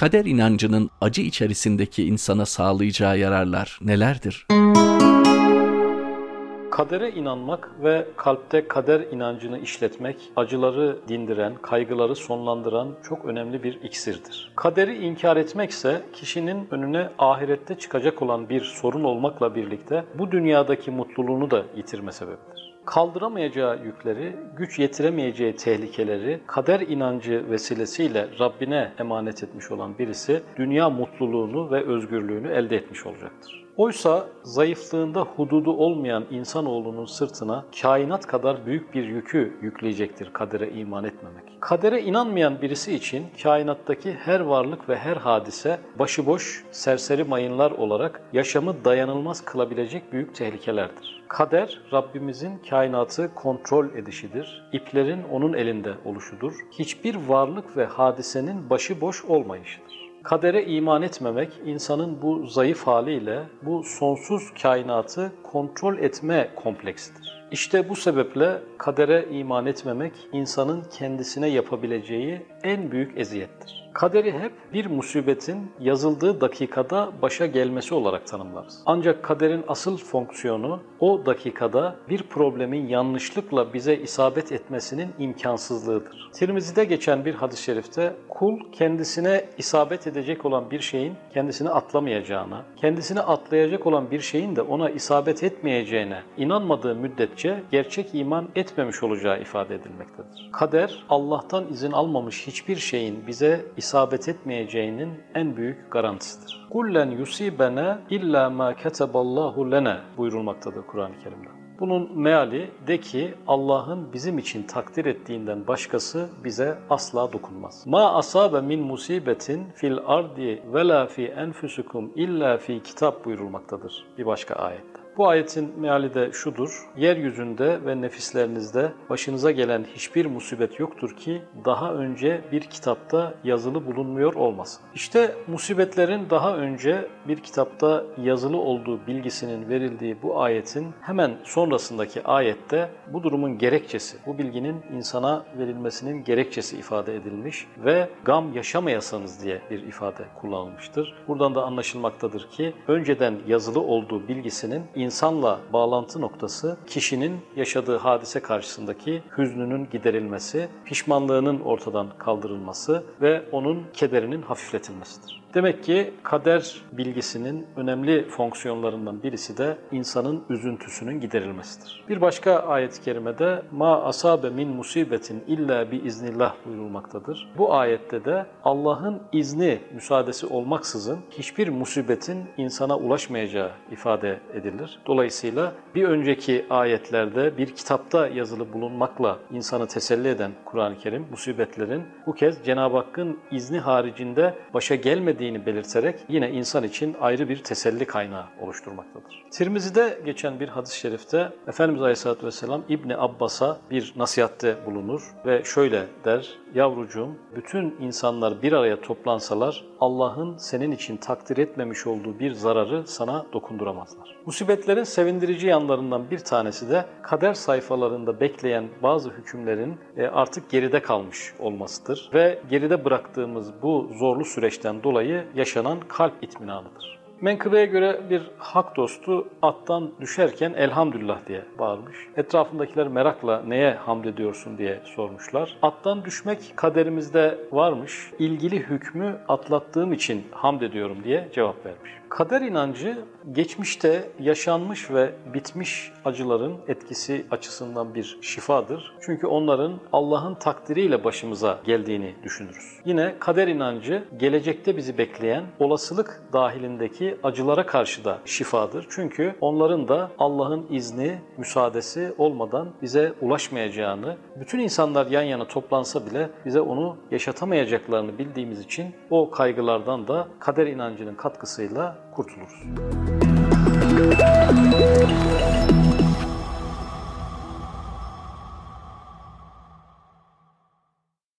Kader inancının acı içerisindeki insana sağlayacağı yararlar nelerdir? Kadere inanmak ve kalpte kader inancını işletmek, acıları dindiren, kaygıları sonlandıran çok önemli bir iksirdir. Kaderi inkar etmekse kişinin önüne ahirette çıkacak olan bir sorun olmakla birlikte bu dünyadaki mutluluğunu da yitirme sebebidir kaldıramayacağı yükleri, güç yetiremeyeceği tehlikeleri kader inancı vesilesiyle Rabbine emanet etmiş olan birisi dünya mutluluğunu ve özgürlüğünü elde etmiş olacaktır. Oysa zayıflığında hududu olmayan insanoğlunun sırtına kainat kadar büyük bir yükü yükleyecektir kadere iman etmemek. Kadere inanmayan birisi için kainattaki her varlık ve her hadise başıboş, serseri mayınlar olarak yaşamı dayanılmaz kılabilecek büyük tehlikelerdir. Kader, Rabbimizin kainatı kontrol edişidir. İplerin onun elinde oluşudur. Hiçbir varlık ve hadisenin başıboş olmayışıdır. Kadere iman etmemek, insanın bu zayıf haliyle bu sonsuz kainatı kontrol etme kompleksidir. İşte bu sebeple kadere iman etmemek, insanın kendisine yapabileceği en büyük eziyettir. Kaderi hep bir musibetin yazıldığı dakikada başa gelmesi olarak tanımlarız. Ancak kaderin asıl fonksiyonu o dakikada bir problemin yanlışlıkla bize isabet etmesinin imkansızlığıdır. Tirmizi'de geçen bir hadis-i şerifte kul kendisine isabet edecek olan bir şeyin kendisini atlamayacağına, kendisini atlayacak olan bir şeyin de ona isabet etmeyeceğine inanmadığı müddetçe gerçek iman etmemiş olacağı ifade edilmektedir. Kader Allah'tan izin almamış hiçbir şeyin bize isabet etmeyeceğinin en büyük garantisidir. Kullen yusibene illa ma keteballahu lene buyurulmaktadır Kur'an-ı Kerim'de. Bunun meali de ki Allah'ın bizim için takdir ettiğinden başkası bize asla dokunmaz. Ma asabe min musibetin fil ardi ve la fi enfusikum illa fi kitap buyurulmaktadır bir başka ayette. Bu ayetin meali de şudur. Yeryüzünde ve nefislerinizde başınıza gelen hiçbir musibet yoktur ki daha önce bir kitapta yazılı bulunmuyor olmasın. İşte musibetlerin daha önce bir kitapta yazılı olduğu bilgisinin verildiği bu ayetin hemen sonrasındaki ayette bu durumun gerekçesi, bu bilginin insana verilmesinin gerekçesi ifade edilmiş ve gam yaşamayasanız diye bir ifade kullanılmıştır. Buradan da anlaşılmaktadır ki önceden yazılı olduğu bilgisinin insanla bağlantı noktası kişinin yaşadığı hadise karşısındaki hüznünün giderilmesi, pişmanlığının ortadan kaldırılması ve onun kederinin hafifletilmesidir. Demek ki kader bilgisinin önemli fonksiyonlarından birisi de insanın üzüntüsünün giderilmesidir. Bir başka ayet-i kerimede ma asabe min musibetin illa bi iznillah buyurulmaktadır. Bu ayette de Allah'ın izni, müsaadesi olmaksızın hiçbir musibetin insana ulaşmayacağı ifade edilir. Dolayısıyla bir önceki ayetlerde bir kitapta yazılı bulunmakla insanı teselli eden Kur'an-ı Kerim musibetlerin bu kez Cenab-ı Hakk'ın izni haricinde başa gelmediği edildiğini belirterek yine insan için ayrı bir teselli kaynağı oluşturmaktadır. Tirmizi'de geçen bir hadis-i şerifte Efendimiz Aleyhisselatü Vesselam İbni Abbas'a bir nasihatte bulunur ve şöyle der, yavrucuğum bütün insanlar bir araya toplansalar Allah'ın senin için takdir etmemiş olduğu bir zararı sana dokunduramazlar. Musibetlerin sevindirici yanlarından bir tanesi de kader sayfalarında bekleyen bazı hükümlerin e, artık geride kalmış olmasıdır ve geride bıraktığımız bu zorlu süreçten dolayı yaşanan kalp itminanıdır. Menkıbeye göre bir hak dostu attan düşerken elhamdülillah diye bağırmış. Etrafındakiler merakla neye hamd ediyorsun diye sormuşlar. Attan düşmek kaderimizde varmış. İlgili hükmü atlattığım için hamd ediyorum diye cevap vermiş. Kader inancı geçmişte yaşanmış ve bitmiş acıların etkisi açısından bir şifadır. Çünkü onların Allah'ın takdiriyle başımıza geldiğini düşünürüz. Yine kader inancı gelecekte bizi bekleyen olasılık dahilindeki acılara karşı da şifadır. Çünkü onların da Allah'ın izni, müsaadesi olmadan bize ulaşmayacağını, bütün insanlar yan yana toplansa bile bize onu yaşatamayacaklarını bildiğimiz için o kaygılardan da kader inancının katkısıyla kurtuluruz.